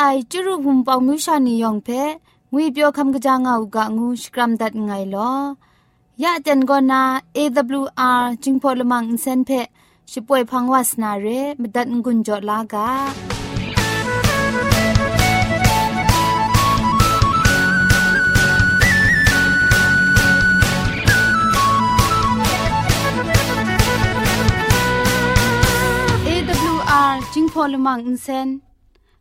ไอจุรุภุมปองมิวชานียองเพงุยเปียวคำกะจางเอากะงูสกรัมดัดไงลอยะเจนกอนา AWR จิงพอลมังอินเซนเพช่วยพังวาสนาเรมดัดงุนจอลากาจิงพอลมังอินเซน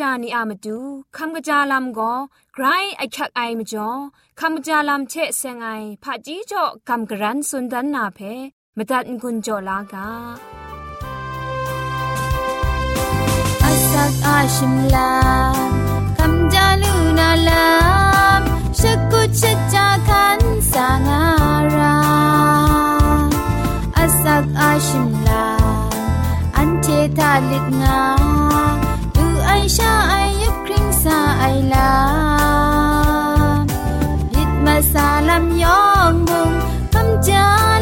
ชานีอามาดูคำกระจาลำก็ไกรไอคักไอมาจ่อคำกระจาลำเชะเซงไอผาจีจ่อคำกระรันสุนดันนาเพมตัดกุญจ่อลากาอาสักอาชิมลาคำจาลูนาลามชะกุชะจาคันสางาราอาสักอาชิมลาอันเททาลิกงาไอชาไอยุบคริงซาไอลายิดงา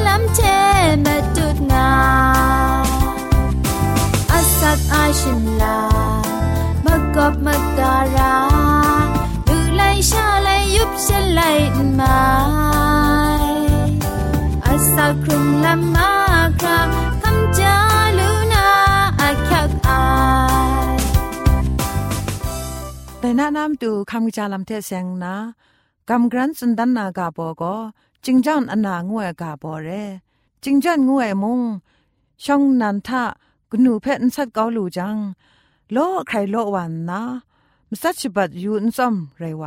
ลำเทมาจุดงาอาสักอาชิมลามกบมกการาดู นานำตูคำจาลำเทเสงนะกำกรันสุนดันนากาโปก็จิงจันอนางวยกาโปเรจิงจันงวยมุงช่องนันทะกนูเพนสัดเกาลูจังโลใครโลวันนะมสัชบัดยูนซอมไรไว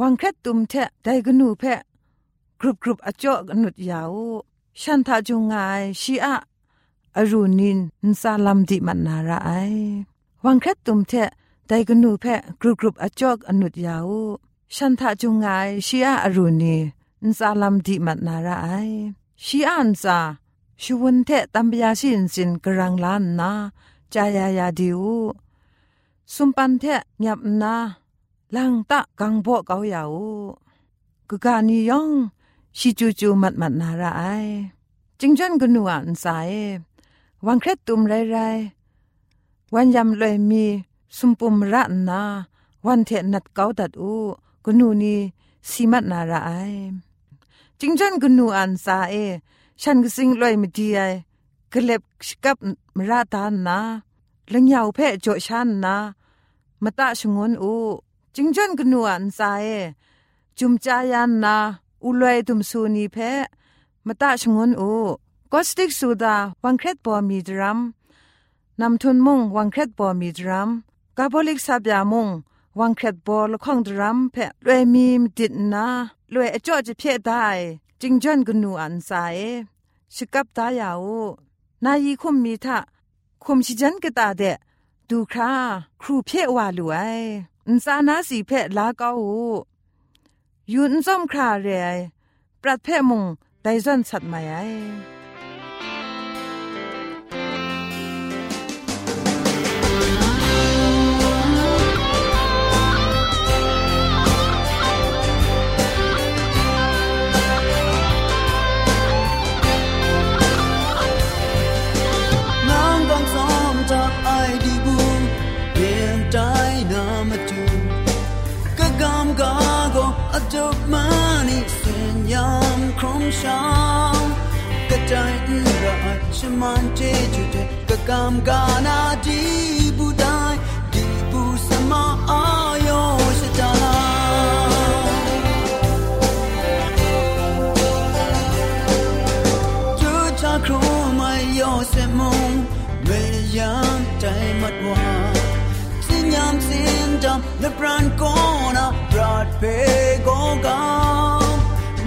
วังแคตุมเทได้กนูเพกรุบกรุบอจ่อกนุดยาวฉันทาจุงไงชีอะอรุณินนซาลัมดิมันนาราไอวังแคตุมเท แต่กนูเพะกรุบกรุบอจอกอนุดยาวฉันทะจุงไงชีอาอรุณีนซาลัมดีมัดนาราไอชีอาอันซาชวนเทตัมปยาสินสินกรังลานนาจายายาดิวสุมปันเทยับนาลังตะกังโบเกาเหยาวกุกานิยองชิจูจูมัดมัดนาราไอจิงจันกนูอันสายวังเครตุมไรไรวันยำเลยมี สุมปุมระนาวันเทนัดเกาตัดอูกนูนีสีมัดนาราไอจิงจันกนูอันซาเอ ฉันก็สิงลอยมดีไอกเล็บกับมราตานนาลังยาวเพะโจชันนามาตะชงวนอูจิงจันกนูอันซาเอจุมจายันนาอุลอยตุมซูนีเพะมาตะชงวนอูก็สติกสูดาวังเครตปอมีดรัมนำทุนมุงวังเครตปอมีดรัม กาบลิกซาบยามงวังแคดบอลข้องดรัมเพะลวยมีมดิดนาลวยอจ่อจะเพียได้จิงจอนกนูอันสายสกับตายาวนายีคุมมีทะคุมชิจันกตาเดดูคราครูเพียวาลวยอินซานาสีเพะลาเกายูนซ่อมคราเรยปรัดเพมงไดซอนสัตมา adult money sen yam krom sham ka tain ra di Shalom, LeBron Kona, Brad Pegogam,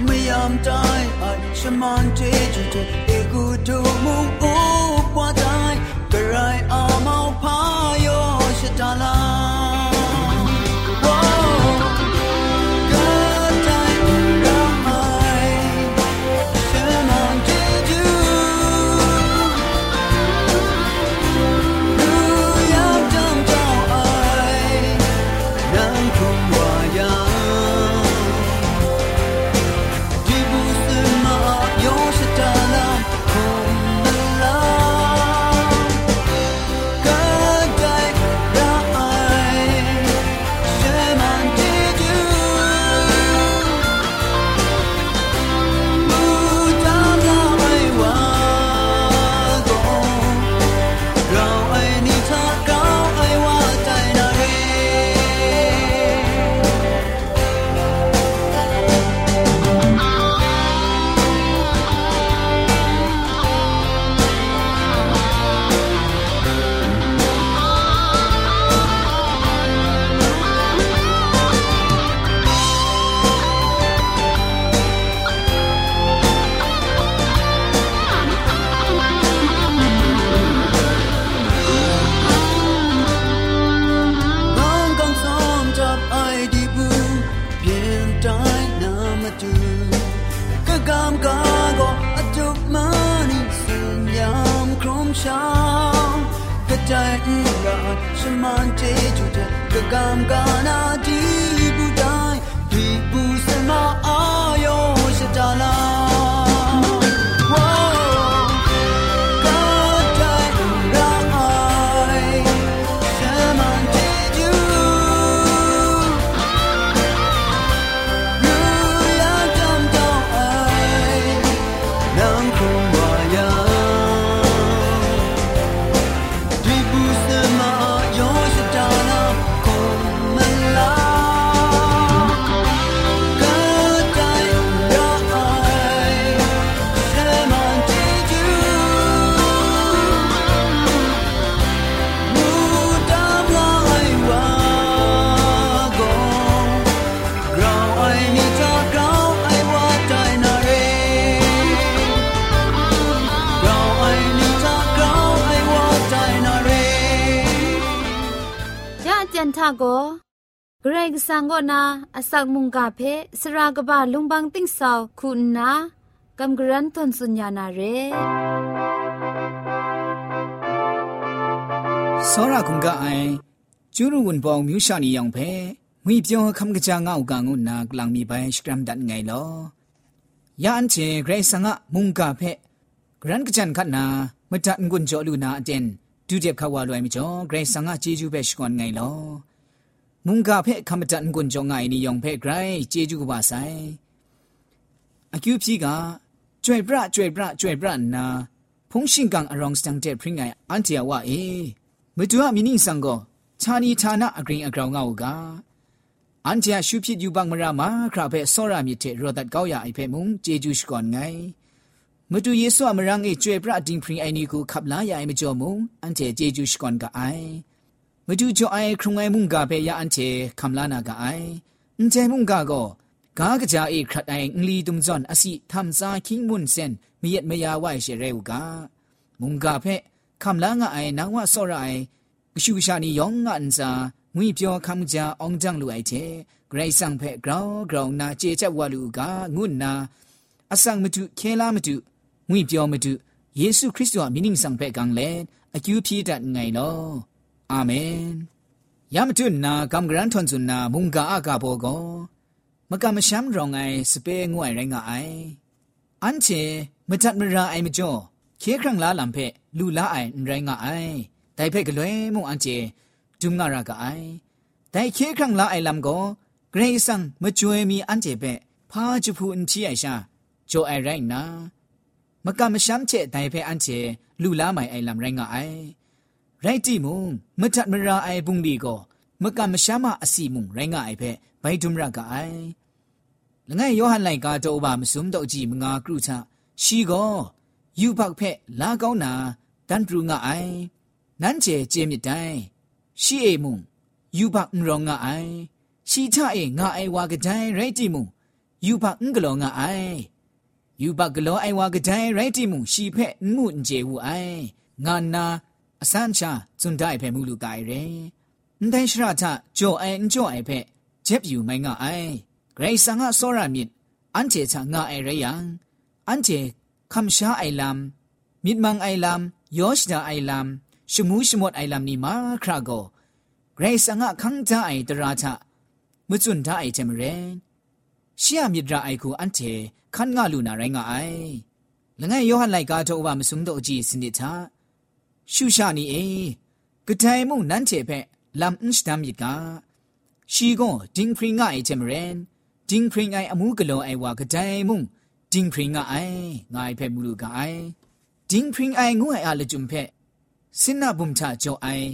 Miam Tai, at Shaman Tejito, Egutu Mungu Watai, Berai Amau Payo Shatalam. สังก็นาอสักมุงกาเพสรากบะลุงบังติ้งสาวคุณนากัมกรันทนสุญญานาเรစောရကုံကအိုင်ကျူးရဝန်ပေါင်မြူရှာနီယောင်ဖဲငွေပြောခမ်ကကြငောက်ကငုနာကလောင်မီပိုင်စကရမ်ဒတ်ငိုင်လောယန်ချေဂရေဆငါမုန်ကဖဲဂရန်ကချန်ခတ်နာမတန်ကွန်ကြောလူနာအတင်ဒူတဲ့ခဝါလွိုင်မကျော်ဂရေဆငါဂျေဂျူပဲရှကွန်ငိုင်လော ငုံကဖဲ့ခမတန်ကွန်ကြောင့်ငိုင်းနီယောင်ဖဲ့ဂရိုင်းကျေကျူကပါဆိုင်အကျူဖြီကကျွဲ့ပြကျွဲ့ပြကျွဲ့ပြနာဖုန်ရှင်ကန်အရောင်စတန်တဲ့ပရင်ငိုင်းအန်တီယဝအေမတူအမီနင်းဆန်ကိုခြာနီဌာနအဂရင်းအကောင်ကောက်ကအန်တီယရှုဖြစ်ယူပမရမခရဖဲ့ဆောရမြစ်တဲ့ရောဒတ်ကောက်ရအိဖဲ့မုံကျေကျူရှ်ကွန်ငိုင်းမတူယေဆုအမရငေကျွဲ့ပြအတင်းပရင်အိုင်နီကိုခပ်လာရအိမကြောမုံအန်တီယေကျူရှ်ကွန်ကအိုင် ငဒူချိုအိုင်ခရုံငိုင်မုန်ကပဲရအန်ချေခမ်လာနာကအိုင်အန်ချေမုန်ကကောကားကကြအေခရတိုင်ငလီတုံဇွန်အစီသမ်စာခင်းမွန်စန်မယက်မယာဝိုင်ရှေရဲဟုကမုန်ကဖက်ခမ်လာငါအိုင်နာဝဆော့ရိုင်ဂရှုရှာနီယောင်ငါအန်စာငွေပြောခမ်ကြအောင်ကြံလူအိုက်ချေဂရိတ်ဆောင်ဖက်ဂရောင်းဂရောင်းနာကျေချက်ဝလူကငုနာအဆောင်မတုခဲလာမတုငွေပြောမတုယေရှုခရစ်တော်မြင့်ဆောင်ဖက်ကံလဲအကျူးပြည့်တတ်ငိုင်နော် အာမင်ယမတုနာကမ်ဂရန်ထွန်ဇွနာမုန်ကာအကာဘောကောမကမရှမ်းရောင်အိုင်စပေငွိုင်ရိုင်းကအိုင်အန်ချေမတတ်မရာအိုင်မကျော်ခေခရံလာလံဖက်လူလာအိုင်ရိုင်းကအိုင်တိုင်ဖက်ကလွဲမုံအန်ချေဒုံငါရကအိုင်တိုင်ခေခရံလာအိုင်လမ်ကိုဂရေဆန်မကျွေမီအန်ချေပဲဖာချဖူအန်ချီအိုင်ရှာဂျိုအိုင်ရိုင်းနာမကမရှမ်းချေတိုင်ဖက်အန်ချေလူလာမိုင်အိုင်လမ်ရိုင်းကအိုင် ရိုက်တီမုံမတတ်မရာအိုင်ပုန်ဒီကိုမကမရှာမအစီမုံရိုင်းကအိုင်ဖက်ဘိုင်ဒုံရကအိုင်လငယ်ယောဟန်လိုက်ကတော့ဘာမစုံတော့ကြည့်မငါကရုချရှီကိုယူပောက်ဖက်လာကောင်းနာတန်ပရူငါအိုင်နန်းကျဲကျဲမြတိုင်ရှီအေမုံယူပောက်ရောငါအိုင်ရှီချအေငါအိုင်ဝါကကြိုင်ရိုက်တီမုံယူပောက်ငကလောငါအိုင်ယူပောက်ကလောအိုင်ဝါကကြိုင်ရိုက်တီမုံရှီဖက်ငုန်ကျေဝူအိုင်ငါနာ အစမ်းချဇွန်ဒိုင်ဖဲမူလူကိုင်ရဲအန်တိုင်းရှရာထကြောအန်ကြောအဖဲဂျက်ပြူမိုင်ငါအိုင်ဂရိတ်ဆန်ငါစောရမြစ်အန်ချေချာငါအရယံအန်ချေခမ်ရှာအိုင်လမ်မြစ်မန်အိုင်လမ်ယောရှဒအိုင်လမ်ရှမူးရှမော့အိုင်လမ်နီမာခရာကိုဂရိတ်ဆန်ငါခန်းချအိုင်တရာထမဇွန်ဒိုင်ချေမရဲရှီယမြစ်ဒရာအိုင်ကိုအန်ချေခန်းငါလူနာရိုင်းငါအိုင်လငယ်ယောဟန်လိုက်ကားတော့ဘာမစုံတော့အကြည့်စနစ်ချာ ရှုရှာနီအေကတိုင်မှုနန်းချေဖက်လမ်အင်းစတမ်ယီကရှီကွန်ဒင်းဖရင်ငါအိချမရန်ဒင်းဖရင်အိုင်အမှုကလောအိုင်ဝါကတိုင်မှုဒင်းဖရင်ငါအိုင်ငါအိဖက်မူလူကအိုင်ဒင်းဖရင်အိုင်ငွအိုင်အလဂျုံဖက်စင်နာဘုံချဂျောအိုင်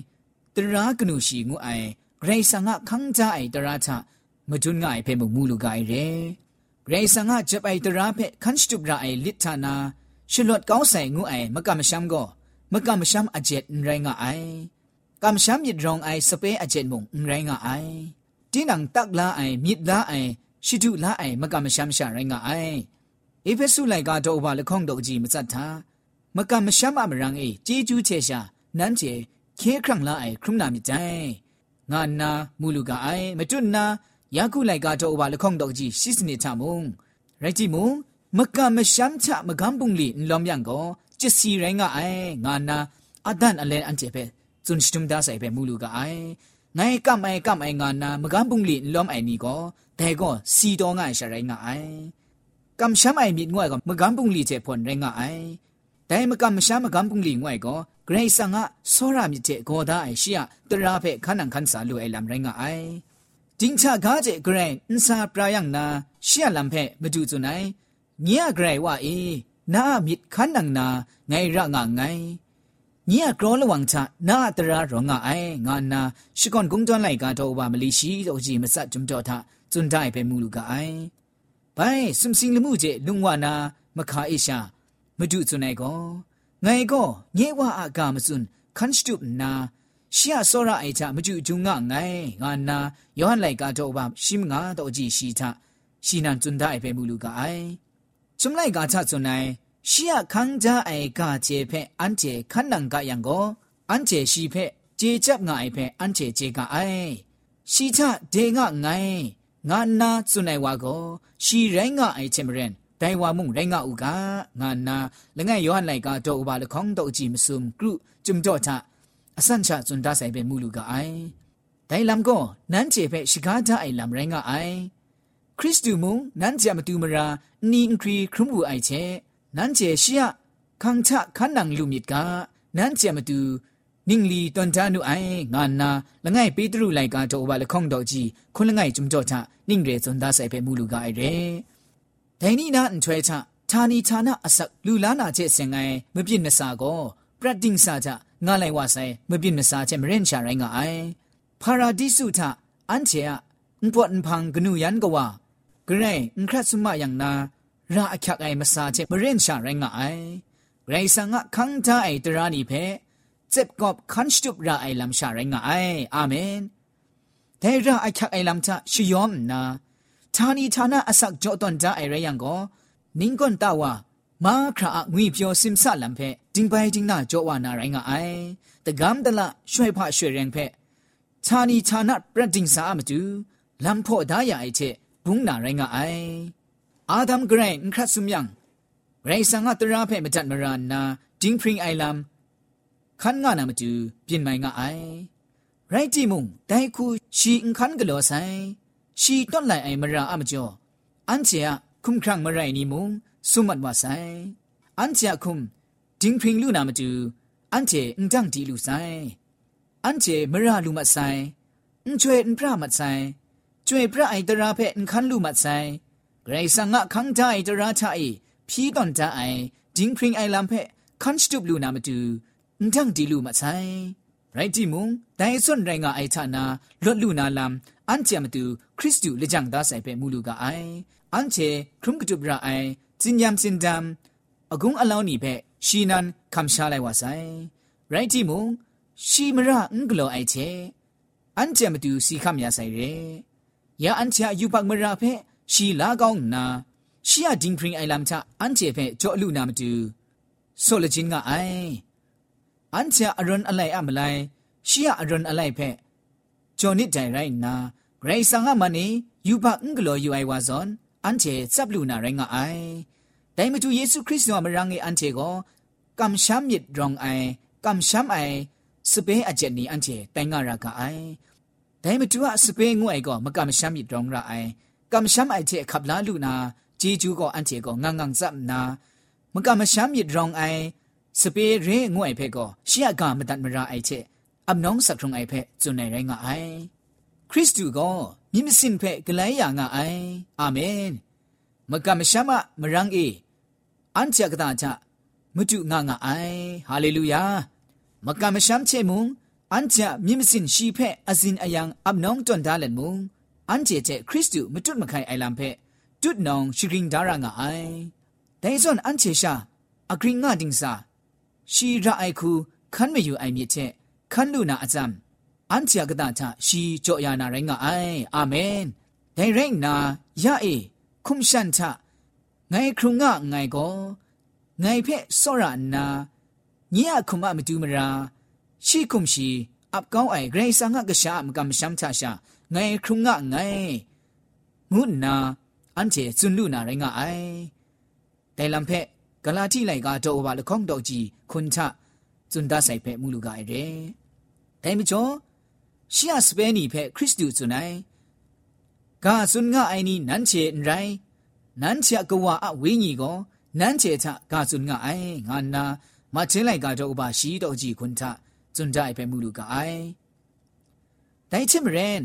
တရာကနုရှိငွအိုင်ဂရိဆာငါခန်းကြအိုင်တရာချမဂျွန်းငါအိဖက်မူလူကအိုင်ရဲဂရိဆာငါဂျပ်အိုင်တရာဖက်ခန်းစတုပရာအိုင်လစ်ဌာနာရှလွတ်ကောင်းဆိုင်ငွအိုင်မကမရှမ်ကော မကမရှမ်းအဂျက်ရိုင်းငါအိုင်ကမရှမ်းမြစ်ရောင်အိုင်စပေးအဂျက်မုံရိုင်းငါအိုင်တင်းနံတက်လာအိုင်မြစ်လာအိုင်ရှိတုလာအိုင်မကမရှမ်းရှာရိုင်းငါအိုင်ဧဖက်ဆုလိုက်ကတော့ဘာလခေါန့်တော့ကြီးမစတ်သာမကမရှမ်းမရန်အေជីကျူးချေရှာနန်းချေခဲခန့်လာအိုင်ခရုနာမြတိုင်ငါနာမူလူကအိုင်မတွနာယခုလိုက်ကတော့ဘာလခေါန့်တော့ကြီးရှိစနေချမုံရိုက်ကြည့်မုံမကမရှမ်းချမကံပုန်လီလောင်မြန်ကော ကျစီရိုင်းကအိုင်ငါနာအဒန်အလဲအန်ကျေပဲဇွန်စတုမ်ဒါဆိုင်ပဲမူလူကအိုင်နိုင်ကမိုင်ကမိုင်ငါနာမကန်းပုန်လီလွမ်အိုင်နီကိုဒဲကောစီတော်ငါရှာရိုင်းငါအိုင်ကမ်ရှမ်အိုင်မြင့်ငွယ်ကမကန်းပုန်လီကျေဖွန်ရိုင်းငါအိုင်ဒဲမကမရှာမကန်းပုန်လီငွယ်ကိုဂရိတ်ဆန်ကစောရမြစ်တဲ့ဂေါ်သားအိုင်ရှိယတရာဖက်ခဏန်ခန်းစာလူအိုင်လမ်ရိုင်းငါအိုင်ဂျင်းချကားကျဂရန်အန်စာပရာယန်နာရှီယလမ်ဖဲမဒူဇွန်နိုင်မြရဂရိုင်ဝအေး နာမိခန်းနံနာငိုင်ရငါငိုင်ညီအကရောလဝံချနာတရာရောငါအိုင်ငါနာရှီကွန်ကုံတွန်လိုက်ကတော့ဘာမလီရှိတော့ကြီးမစတ်ဂျုံတော့တာဇွန်တိုင်ပဲမူလူကအိုင်ဘိုင်စမ်စင်းလမှုကျလုံဝနာမခါအိရှာမဒုဇွန်နိုင်ကောငိုင်ကောညေဝအကမစွန်းခန်းစတုနာရှီယာစောရအိုင်ချမကျူဂျုံငါငိုင်ငါနာယောဟန်လိုက်ကတော့ဘာရှိမငါတော့ကြီးရှိချရှိနန်ဇွန်တိုင်ပဲမူလူကအိုင် จุมไลกาชะจุนไนชียคังจาไอกาเจเพอันเจคันนังกะยังโกอันเจชีเพเจจับงาไอเพอันเจเจกะไอชีชะเดงะไงงานาจุนไนวาโกชีไรงะไอเชมเรนไดวามุงไรงะอุกางานาละไงยอหันไลกาโตอบาละของโตจีมซุมกรุจุมจ่อทะအစန်ချဇွန်ဒါဆိုင်ပဲမူလူကအိုင်ဒိုင်လမ်ကိုနန်းချေဖဲရှိကားတာအိုင်လမ်ရိုင်းကအိုင် ခရစ်တုမုံနန်းကြမတူမရာနီအင်ခရီခရမှုအိုက်ချေနန်းကျဲရှိယခံချခန်းနံလူမြစ်ကနန်းကြမတူနင်းလီတန်တန်နုအိုင်ငါနာလငိုင်ပေတရုလိုက်ကတော့ဘာလခေါင်တော့ကြီးခွန်လငိုင်ဂျုံကြောချနင်းရဲစွန်သားဆိုင်ပဲမူလူကအိုက်ရဲဒိုင်နီနာအန်ထွဲချဌာနီဌာနအစက်လူလာနာချက်စင်ငိုင်မပြစ်နစာကောပရတ်တင်းစာချငါလိုက်ဝဆိုင်မပြစ်နစာချက်မရင်ချရိုင်းကအိုင်ပါရာဒီစုထအန်ချေအန်ပွတ်န်ဖန်ဂနုယန်ကဝါ กรอุคราสมาอย่างนาราอคักไอมาซาเจบเรนชาแรงไอไรสังะคังทาไอตรานีเพเจ็บกอบคันชุบราไอลำชาแรงไออาเมนแต่ราอคักไอลำทาชยอมนาทานีทานาอสักจอตอนจาไอไรยังก็นิ่งก่อนตาวามาคราองุยเปียวซิมซาลำเพจิงไปจิงนาจอวานาไรงไอแต่กำตละช่วยพระช่วยแรงเพทานีทานาประดิงสามาดูลำพ่อดายังไอเช บุงนาไรงาไอ อาดัมเกรนครัดสุมยังไรสังอัตราเพ่มาจัดมารานาจิงพริงไอลัมขันงานามาจูเปลี่ยนไม่งาไอไรจีมุงแต่คูชีอิงขันกลัวไซชีต้นไหลไอมาราอามจ่ออันเจียคุมครั้งมาไรนี่มุงสุมัดว่าไซอันเจียคุมจิงพริงลูนามาจูอันเจอิงจังดีลูไซอันเจมาราลูมาไซอิงช่วยอิงพระมาไซ จวยพระไอตราเพนคันลูมัดไซไกรสังะคังทาไอตราทาไอพี่ตอนทาไอจิงคริงไอลำเพคันสตุบลูนามาดูนทั้งดีลูมัดไซไรจิมุงไดส่วนไรงาไอทานาลดลูนาลำอันเจมาดูคริสตูเลจังดาไซเพมูลูกาไออันเชครุมกตุบราไอจินยามสินดำอกุงอลาวนี่เพชีนันคำชาไลวาไซไรจิมุงชีมระอุงกโลไอเชอันเจมาดูสีคำยาไซเร ရာအန်ချာယူပတ်မရာဖဲရှီလာကောင်းနာရှီယာဒင်းခရင်အိုင်လမ်ချာအန်ချေဖဲကြောအလူနာမတူဆိုလဂျင်ကအိုင်အန်ချာအရွန်အလိုက်အမလိုက်ရှီယာအရွန်အလိုက်ဖဲကြောနစ်တိုင်ရိုင်းနာဂရိတ်ဆန်ကမနီယူပတ်အင်္ဂလိုယူအိုင်ဝါဇွန်အန်ချေစပ်လူနာရိုင်းကအိုင်တိုင်မတူယေရှုခရစ်တော်မရာငေအန်ချေကိုကမ်ရှမ်မြစ်ဒရောင်အိုင်ကမ်ရှမ်အိုင်စပေးအချက်နီအန်ချေတိုင်ငါရာကအိုင် ဒိုင်မတူအစပင်းငွဲ့ကောမကမရှမ်းမီတောင်းရအိုင်ကမရှမ်းအိုက်တဲ့ခပ်လာလူနာဂျီဂျူကောအန်တီကောငငငဇပ်နာမကမရှမ်းမီတောင်းအိုင်စပင်းရင်းငွဲ့ဖဲကောရှီယကမတတ်မရာအိုက်ချက်အမနောင်းစခုံအိုက်ဖဲဇွန်နေရိုင်းငါအိုင်ခရစ်တုကောမြင့်မစင်ဖဲဂလိုင်းယာငါအိုင်အာမင်မကမရှမ်းမမရန်းအေအန်ချကတာချမတုငါငါအိုင်ဟာလေလုယာမကမရှမ်းချေမုံ อันจะมิมสินชีเพอสินอายังอับน้องจนดาเลนมุงอันเจเจคริสต์มาจุดมาไขไอลามเพจุดน้องชิกริงดารางไอแต่ส่วนอันเจชาอากริงงาดิงซาชีระไอคูคันไม่อยู่ไอเมียเจคันลูนาอาจามอันเจกตาชาชีโจยานาไรงไออาเมนแต่เร่งนายาเอคุมชันชาไงครุงงะไงก็ไงเพศสระนาเงียคุมะมาดูมรา ရှိကုံရှိအပကောင်းအိုင်ဂရိဆာငါကရှာမကမရှမ်းချရှာငိုင်ခုံငါငိုင်ငုနာအန်ချေဇွန်လူနာရငါအိုင်တိုင်လံဖက်ကလာတိလိုက်ကတော့ဘာလခေါင်တော့ကြီးခွန်ချဇွန်ဒါဆိုင်ဖက်မူလူကရယ်တိုင်မချောရှီယစပယ်နီဖက်ခရစ်တုဇွန်နိုင်ဂါဇွန်ငါအိုင်နီနန်ချေန်ရိုင်းနန်ချေကဝအဝိညာဉ်ကိုနန်ချေချဂါဇွန်ငါအိုင်ငါနာမချင်းလိုက်ကတော့ဘာရှိတော့ကြီးခွန်ချ จนได้ไปมูลูกไอได้ชิมเรน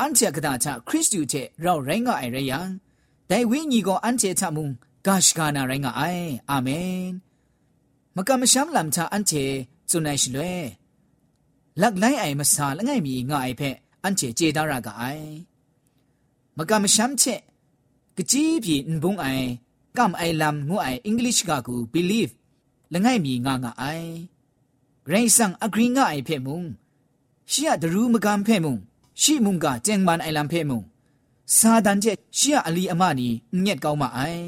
อันเจกดาชาคริสต์อยู่เจเราแรงก็ไอเรยังได้วิญญาณอันเจชามุงกาชกานาแรงก็ไออาเมนมกามชัมลำชาอันเจจนไอชลวยหลักไลไอมาซาละไงมีง่ายเพอันเจเจดารากไอมกามชัมเจกจีพีนบุงไอกำไอลำงูไออังกฤษกากู believe ละไงมีง่ายง่าย ဂရိဆန်အဂရင်းငါအိုင်ဖဲမုံရှီယဒရူမကမ်ဖဲမုံရှီမုံကကျန်မန်အိုင်လမ်ဖဲမုံစာဒန်ကျရှီယအလီအမနီညက်ကောင်းမအိုင်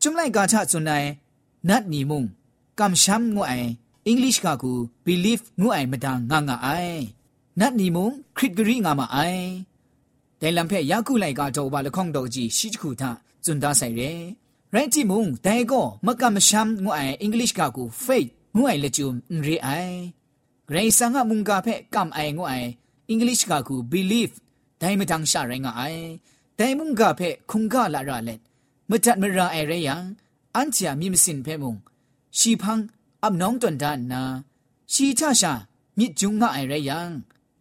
จุမ်လိုက်ကာချစွန်နိုင်နတ်နီမုံကမ်ရှမ်ငူအိုင်အင်္ဂလိပ်ကကူ believe ငူအိုင်မတန်ငါငါအိုင်နတ်နီမုံခရစ်ဂရီငါမအိုင်แต่ลำเพยากุไลกาโตบาละข้องดอกจีชิจคูทาจุนดาใส่เรไรจิมุงแต่ก็มกำมชัมงูไออังกฤษกากูเ ငွအိုင်လက်ကျုံရေအိုင်ဂရိဆန်ကမုန်ကဖက်ကမ်အိုင်ငွအိုင်အင်္ဂလိပ်ကကူ believe ဒိုင်မတန်ရှာရငအိုင်ဒိုင်မုန်ကဖက်ခုန်ကလာရလက်မတတ်မရာအိုင်ရယံအန်ချာမြင့်မစင်ဖဲမုန်ရှီဖန်းအပ်နောင်းတွန်ဒါနာရှီချရှာမြစ်ကျုံငအိုင်ရယံ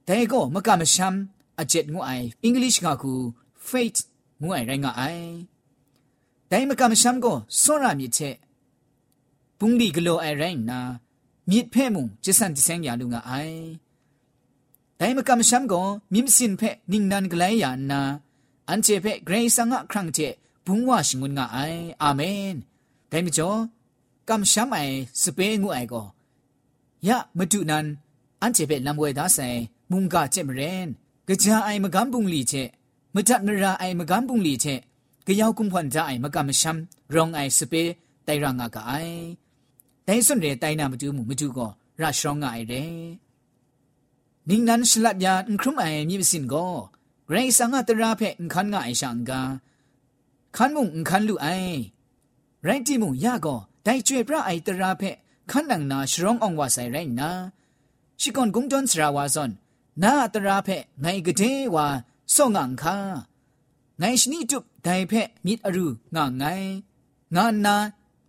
ဒိုင်ကိုမကမရှမ်းအချက်ငွအိုင်အင်္ဂလိပ်ကကူ faith ငွအိုင်ရငအိုင်ဒိုင်မကမရှမ်းကိုစောရမြစ်ချက် ပုန်လီဂလိုအိုင်ရိုင်းနာမြစ်ဖဲမှုကျစန်တဆန်းရလူငါအိုင်ဒိုင်မကမရှမ်ကိုမြင့်စင်ဖဲနင်းနန်ဂလိုင်းယာနာအန်ချေဖဲဂရေဆာငါခရန့်ချေဘုံဝါရှငွန်ငါအိုင်အာမင်ဒိုင်မကျော်ကမ်ရှမ်အိုင်စပေငွအိုင်ကိုယမတုနန်အန်ချေဖဲလမ်ဝဲဒါဆိုင်မုန်ကချက်မရင်กะจาไอมะกัมปุงลีเชมะจัดมราไอมะกัมปุงลีเชกะยาวกุมพวันจาไอมะกัม တိုင်စွန်ရဲတိုင်နာမတူမှုမတူကောရရှောင်းငါရဲနင်းနန်ရှလပ်ယာအန်ခရုမိုင်မြစ်စင်ကောဂရိဆာငါတရာဖဲအန်ခန်ငါအိရှန်ကာခန်မုံအန်ခန်လူအိုင်ရိုင်းတီမုံရကောတိုင်ကျွေပြအိုင်တရာဖဲခန်နန်နာရှရောင်းအောင်ဝါဆိုင်ရိုင်းနာရှီကွန်ဂုံဂျွန်စရာဝါဇွန်နာတရာဖဲငိုင်ကတဲ့ဝါစောင့ငန်ခါငိုင်ရှိနီတုဒိုင်ဖဲမြစ်အရုငါငိုင်ငါနာ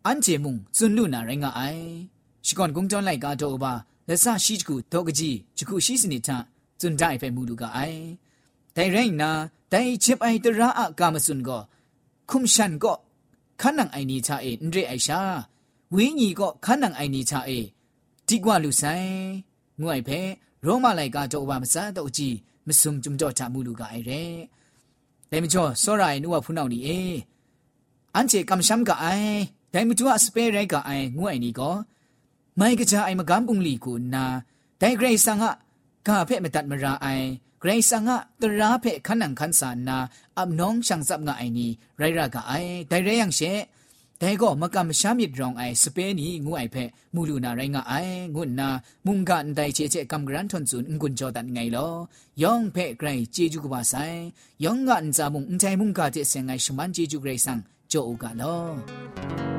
อนกุงจอนสราวาซอนนาตราเพไงกะเทว่าส่งอังคาไงชนิจุบได้เพมิดอรูงางไงงานนาอันเจมุงซุนลุนาไรงาไอชิกอนกุงจอนไลกาโตบาและซาชิจกูโตกจีจกูชิสนิทาจุนได้เพมูลูกาไอแต่ไรนาแต่เจ็บไอตระอะกามสุนก็คุมชันก็ขันนังไอนีชาเอนเรไอชาวิญีก็ขันนังไอนีชาเอดีกว่าลูไซงวยเพโรมาไลกาโจวามซาโตจีมสุมจุมจ่อทามูลูกาไอเรแต่มจ่อส တိုင်မတူအစပဲရိုက်ကအိုင်ငွဲ့နီကောမိုင်ကကြအိုင်မကန်းပုန်လီကိုနာတိုင်ဂရိဆန်ကကာဖက်မတတ်မရာအိုင်ဂရိဆန်ကတရာဖက်ခနန်ခန်ဆာနာအပ်နောင်းချန်ဆပ်ငါအိုင်နီရိုက်ရကအိုင်ဒိုင်ရဲယန်ရှေဒဲကောမကမရှာမြစ်ဒရောင်အိုင်စပဲနီငူအိုင်ဖက်မူလူနာရိုင်းကအိုင်ငုနာမုန်ကန်တိုင်ချေချေကမ်ဂရန်ထွန်ဇွန်ငွန်ဂျောဒန်ငိုင်လောယောင်ဖက်ဂရိုင်ဂျေဂျူကပါဆိုင်ယောင်ကန်ဇာမုန်အန်တိုင်မုန်ကာတဲ့ဆန်ငိုင်ရှမန်ဂျေဂျူဂရိုင်ဆန်ဂျိုအိုကလော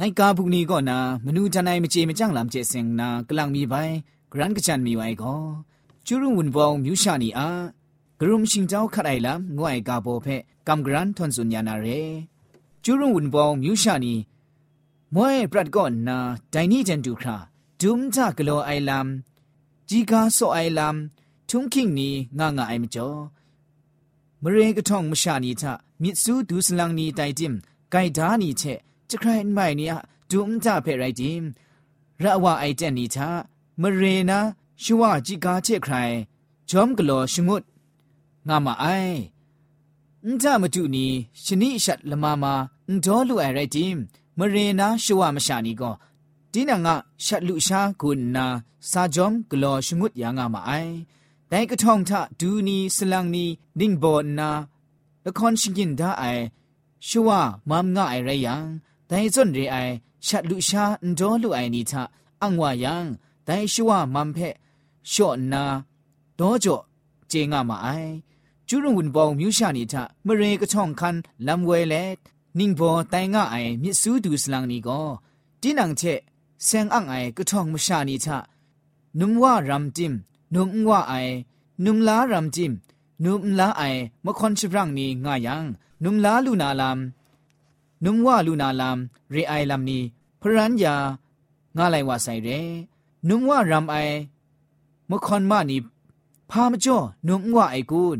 ไลกาบุกนี้ก็นามนูจันไอมเจมจังลำเจเซงนากลังมีไปกรันกจันมีไว้ก็จูรุงวุนบองมิวชานีอากรุมชิงเจ้าขัดไอลำงวยกาโบเพกำกรันทนสุญญานาเรจูรุงวุนบองมิวชานี มวยปรัดก่อนนาไดนี่จันดูคราดุมจากโลไอลามจีกาโซไอลามทุงคิงนี้งางาไอมจ่อมเรงกะท่องมชานีทะมิดซูดูสลังนีไตจิมไกดานีเช จะใครไม่เนี่ยดุมจาเพไรจิมระว่าไอเจนนีทะมเรนะชัวจีกาเชใครจอมกโลชงุดงามาไอန်ကြမတူနီရှနိရှတ်လမမာအန်ဒေါ်လူအရိုက်တင်မရေနာရှဝမရှာနီကောဒီနငါရှတ်လူရှာကုနာစာဂျုံဂလောရှငုတ်ယာငါမအိုင်တိုင်ကထောင်ထဒူနီစလန်နီဒင်းဘောနာလခွန်ရှင်ကင်ဒါအိုင်ရှဝမမ်ငါအိုင်ရယံ တိုင်စွန်ရေအိုင်ရှတ်လူရှာအန်ဒေါ်လူအိုင်နီထအန်ဝယံတိုင်ရှဝမမ်ဖက်ရှော့နာဒေါ်ကြော့เจงามาไอจูรุงวุนบองมิวชานีทะมะเรกะช่องคันลำเวเลนิงบอไตงะไอมิสูดูสลังนีก็ตินังเชเซงอังไอกะช่องมชานีทะนุมว่ารัมจิมนุมว่าไอนุมลารัมจิมนุมลาไอมะคอนชบรังนีงายังนุมลาลูนาลาม นุมว่าลูนาลามเรไอลามนีพรัญญางาไลว่าไซเรนุมว่ารัมไอมคอนมานีพามจ่อนุมว่าไอกูน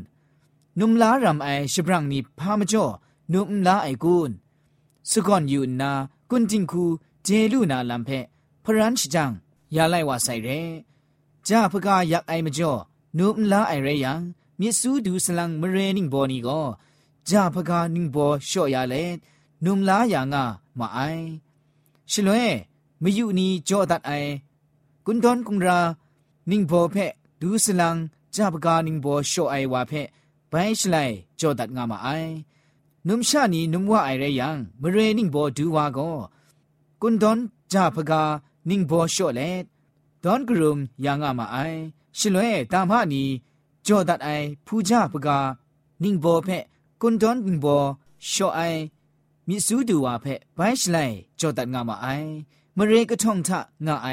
นุมลารำไอชบรังนีพามจ่อนุมลาไอกูนสกอนยูนากุนจิงคูเจลูนาลัมเพพรันชจังยาไลว่าไซเรจ้าพกายักไอมจ่อนุมลาไอเรยังมิสูดูสลังมเรนิงบอนีก็จ้าพกานิงบอช่อยาเล นุมลายางามาไอชลเวมยุนีจ่อตัดไอกุนดอนกุงรานิงบอเพดูสลังจ้าพกานิงบอช่อไอวาเพไปชไลจ่อตัดงามาไอนุมชานีนุมว่าไอเรยังมเรนิงบอดูวาก็กุนดอนจาพกานิงบอช่อเลดอนกรุมยางามาไอชลเวตามหานีจ่อตัดไอผู้จาพกานิงบอเพกุนดอนนิงบอช่อไอ มิสูดูวาเพไปชไลจ่อตัดงามาไอมเรกะท่องทะงาไอ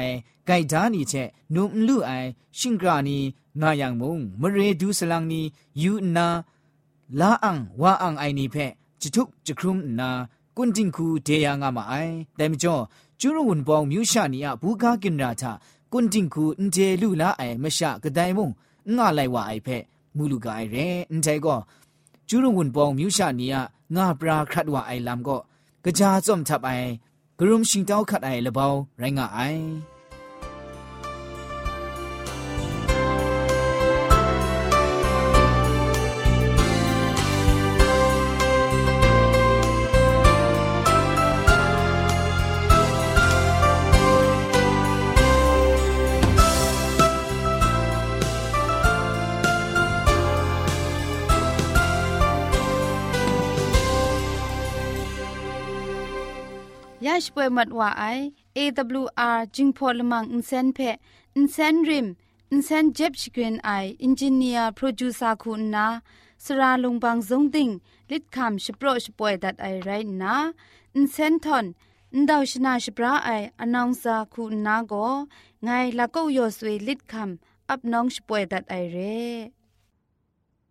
ไกดานีเชนุมลูไอชิงกรานีงายังมุงมเรดูสลังนียูนาลาอังวาอังไอนีเพจิทุกจิครุมนากุนจิงคูเดียงามาไอแต่มจ่อจูรุวนปองมิวชานีอะบูกากินราทากุนจิงคูอินเจลูลาไอมชะกะไดมุงงาไลวาไอเพมูลูกาไอเรอินใจก็จูรุวนปองมิวชานีอะ ငါပရာခတ်ဝအိုင်လမ်ကိုကကြာစုံချပ်အိုင်ဂရုမရှင်တောက်ခတ်အိုင်လဘောင်ရိုင်းငါအိုင် ยาช่วยมัดว่าไอ AWR จิงพอลมังอินเซนเพอินเซนริมอินเซนเจ็บชกรีนไออินจิเนียร์โปรดิวซาคุณนาสราลงบางซงติงลิดคำชโปรชป่วยดัดไอไรนาอินเซนทอนอินดาวชนาชปราไออนองซาคุณนาโกไงละก็ยอสวยลิดคำอับน้องชป่วยดัดไอเร่